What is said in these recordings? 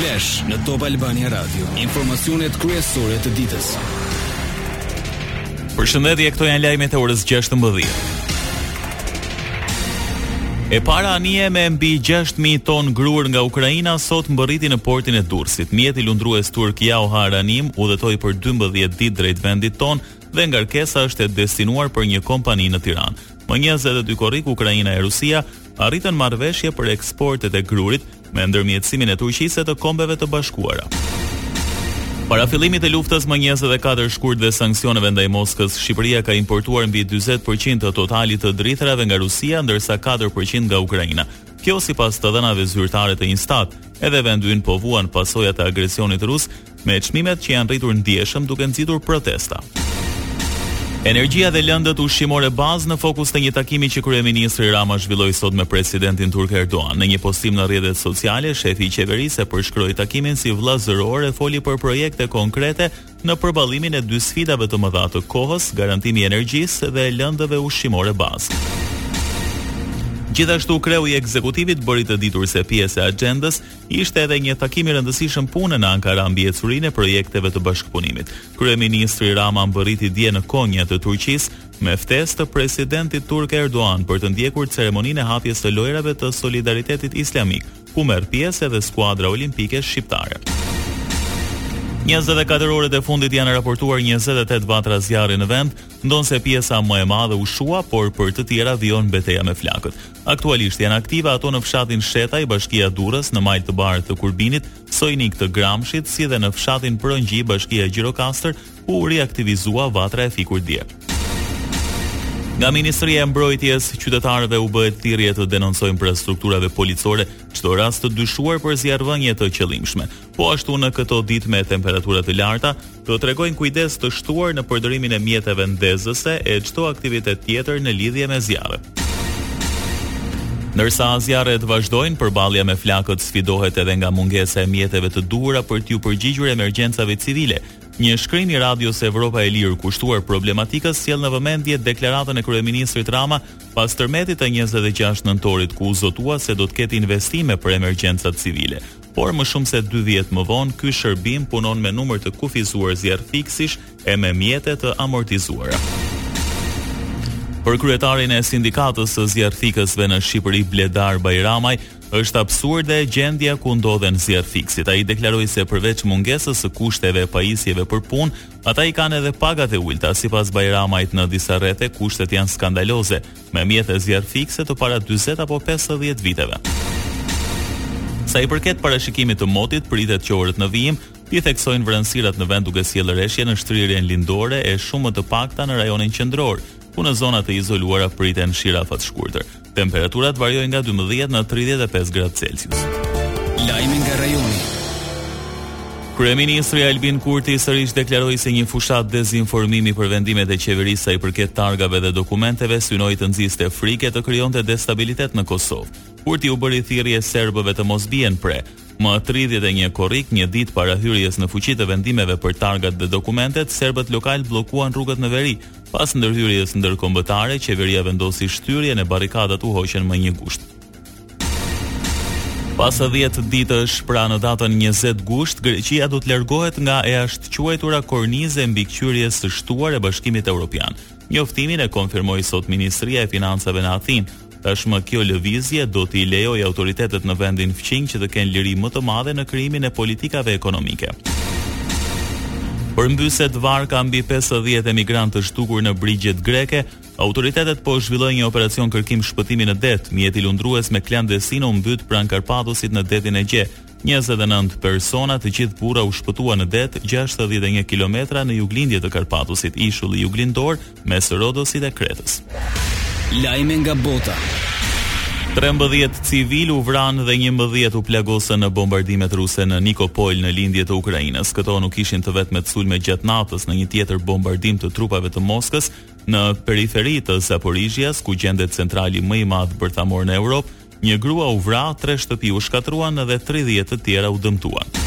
Flash në Top Albania Radio, informacionet kryesore të ditës. Përshëndetje, këto janë lajmet e orës 16. E para anije me mbi 6000 ton grurë nga Ukraina sot mbërriti në portin e Durrësit. Mjeti lundrues turk Jauha Ranim udhëtoi për 12 ditë drejt vendit tonë dhe ngarkesa është e destinuar për një kompani në Tiranë. Më 22 korrik Ukraina e Rusia arritën marrëveshje për eksportet e grurit me ndërmjetësimin e Turqisë e të Kombeve të Bashkuara. Para fillimit të luftës më 24 shkurt dhe sanksioneve ndaj Moskës, Shqipëria ka importuar mbi 40% të totalit të drithërave nga Rusia, ndërsa 4% nga Ukraina. Kjo sipas të dhënave zyrtare të Instat. Edhe vendi ynë po vuan pasojat e agresionit rus, me çmimet që janë rritur ndjeshëm duke nxitur protesta. Energjia dhe lëndët ushqimore bazë në fokus të një takimi që kryeministri Rama zhvilloi sot me presidentin turk Erdogan. Në një postim në rrjetet sociale, shefi i qeverisë e përshkroi takimin si vëllazëror e foli për projekte konkrete në përballimin e dy sfidave të mëdha të kohës, garantimi i energjisë dhe lëndëve ushqimore bazë. Gjithashtu kreu i ekzekutivit bëri të ditur se pjesë e agjendës ishte edhe një takim i rëndësishëm pune në Ankara mbi ecurinë e projekteve të bashkëpunimit. Kryeministri Rama mbërriti dje në Konja të Turqisë me ftesë të presidentit turk Erdogan për të ndjekur ceremoninë e hapjes së Lojërave të Solidaritetit Islamik, ku merr pjesë edhe skuadra olimpike shqiptare. 24 orët e fundit janë raportuar 28 vatra zjarri në vend, ndonëse pjesa më e madhe u shua, por për të tjera vijon beteja me flakët. Aktualisht janë aktive ato në fshatin Shetaj, bashkia Durrës, në Mal të Bardhë të Kurbinit, Sojnik të Gramshit, si dhe në fshatin Prongji, bashkia Gjirokastër, ku u riaktivizua vatra e fikur dje. Nga Ministria e Mbrojtjes, qytetarëve u bëhet thirrje të denoncojnë pranë strukturave policore çdo rast të dyshuar për zjarrvënie të qëllimshme. Po ashtu në këto ditë me temperatura të larta, të tregojnë kujdes të shtuar në përdorimin e mjeteve ndezëse e çdo aktivitet tjetër në lidhje me zjarret. Ndërsa zjarret vazhdojnë, përballja me flakët sfidohet edhe nga mungesa e mjeteve të duhura për t'iu përgjigjur emergjencave civile. Një shkrim i Radios Evropa e Lirë kushtuar problematikës sjell në vëmendje deklaratën e kryeministrit Rama pas tërmetit të 26 nëntorit ku u zotua se do të ketë investime për emergjencat civile. Por më shumë se dy vjet më vonë, ky shërbim punon me numër të kufizuar zjarrfikësish e me mjete të amortizuara. Për kryetarin e sindikatës së zjarrfikësve në Shqipëri Bledar Bajramaj, është absurde gjendja ku ndodhen zjarrfikësit. Ai deklaroi se përveç mungesës së kushteve e pajisjeve për punë, ata i kanë edhe pagat e ulëta. Sipas Bajramajt në disa rrethe kushtet janë skandaloze. me mjete zjarrfikëse të para dyzet apo pesëdhjetë viteve. Sa i përket parashikimit të motit, pritet që orët në vijim t'i theksojnë vranësirat në vend duke sjellë reshje në shtrirjen lindore e shumë më të pakta në rajonin qendror, ku në zona të izoluara priten shira afatshkurtër. Temperaturat variojnë nga 12 në 35 gradë Celsius. Lajme nga rajoni. Kryeministri Albin Kurti sërish deklaroi se një fushatë dezinformimi për vendimet e qeverisë sa i përket targave dhe dokumenteve synoi të nxiste frikë e të krijonte destabilitet në Kosovë. Kurti u bëri thirrje serbëve të mos bien pre. Më 31 korrik, një ditë para hyrjes në fuqi të vendimeve për targat dhe dokumentet, serbët lokalë bllokuan rrugët në veri. Pas ndërhyrjes ndërkombëtare, qeveria vendosi shtyrjen e barrikadat u hoqën më 1 gusht. Pas 10 ditësh, pra në datën 20 gusht, Greqia do të largohet nga e ashtëquajtura kornizë e mbikëqyrjes së shtuar e Bashkimit Evropian. Njoftimin e konfirmoi sot Ministria e Financave në Athinë. Tashmë kjo lëvizje do t'i lejojë autoritetet në vendin fqinj që të kenë liri më të madhe në krijimin e politikave ekonomike. Përmbyset varka mbi 50 emigrantë të zhdukur në brigjet greke, Autoritetet po zhvillojnë një operacion kërkim shpëtimi në det. Mjeti lundrues me klandestinë u mbyt pranë Karpatosit në detin Egje. Njëzet e nëntë persona, të gjithë burra u shpëtuan në det, gjashtëdhjetë e një kilometra në juglindje të Karpatosit, ishulli juglindor mes Rodosit e Kretës. Lajme nga bota. Trembëdhjetë civilë u vranë dhe njëmbëdhjetë u plagosën në bombardimet ruse në Nikopol në lindje të Ukrainës. Këto nuk ishin të vetmet sulme gjatë natës në një tjetër bombardim të trupave të Moskës, Në periferi të Zaporizhias, ku gjendet centrali më i madh bërthamor në Europë, një grua u vra, tre shtëpi u shkatërruan dhe 30 të tjera u dëmtuan.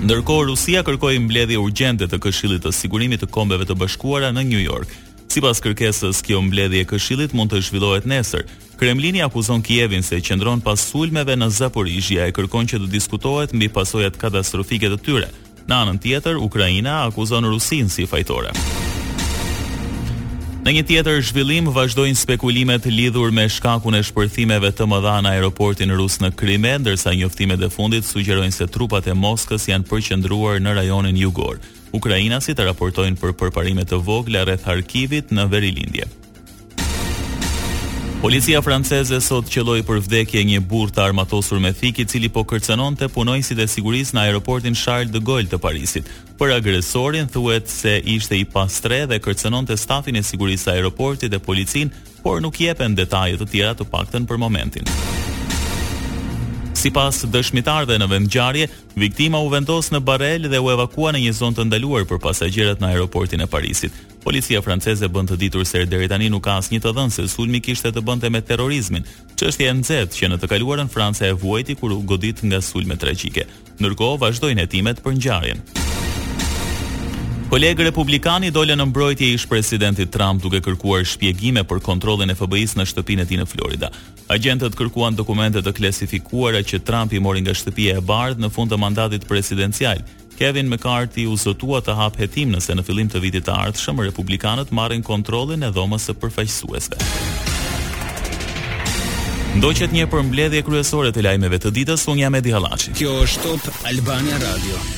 Ndërkohë, Rusia kërkoi mbledhje urgjente të Këshillit të Sigurimit të Kombeve të Bashkuara në New York. Sipas kërkesës, kjo mbledhje e Këshillit mund të zhvillohet nesër. Kremlini akuzon Kievin se qëndron pas sulmeve në Zaporizhia e kërkon që të diskutohet mbi pasojat katastrofike të tyre, Në anën tjetër, Ukraina akuzon Rusinë si fajtore. Në një tjetër zhvillim vazhdojnë spekulimet lidhur me shkakun e shpërthimeve të mëdha në aeroportin rus në Krime, ndërsa njoftimet e fundit sugjerojnë se trupat e Moskës janë përqendruar në rajonin jugor. Ukrainasit raportojnë për përparime të vogla rreth Harkivit në verilindje. Policia franceze sot qëlloi për vdekje një burrë të armatosur me thikë i cili po kërcënonte punonjësit e sigurisë në aeroportin Charles de Gaulle të Parisit. Për agresorin thuhet se ishte i pastrehë dhe kërcënonte stafin e sigurisë së aeroportit dhe policinë, por nuk jepen detaje të tjera të paktën për momentin. Sipas dëshmitarëve në vendngjarje, viktima u vendos në barelë dhe u evakua në një zonë të ndaluar për pasagjerët në aeroportin e Parisit. Policia franceze bën të ditur se deri tani nuk ka asnjë të dhënë se sulmi kishte të bënte me terrorizmin, çështje e nxehtë që në të kaluarën Franca e vuajti kur u godit nga sulme tragjike. Ndërkohë, vazhdojnë hetimet për ngjarjen. Kolegët republikanë dolën në mbrojtje ish presidentit Trump duke kërkuar shpjegime për kontrollin e FBI-s në shtëpinë e tij në Florida. Agjentët kërkuan dokumente të klasifikuara që Trump i mori nga Shtëpia e Bardhë në fund të mandatit presidencial, Kevin McCarthy u zotua të hapë hetim nëse në fillim të vitit të ardhshëm republikanët marrin kontrollin e Dhomës së Përfaqësuesve. Ndoqët një përmbledhje kryesore të lajmeve të ditës, unë jam Edi Hallaçi. Kjo është Top Albania Radio.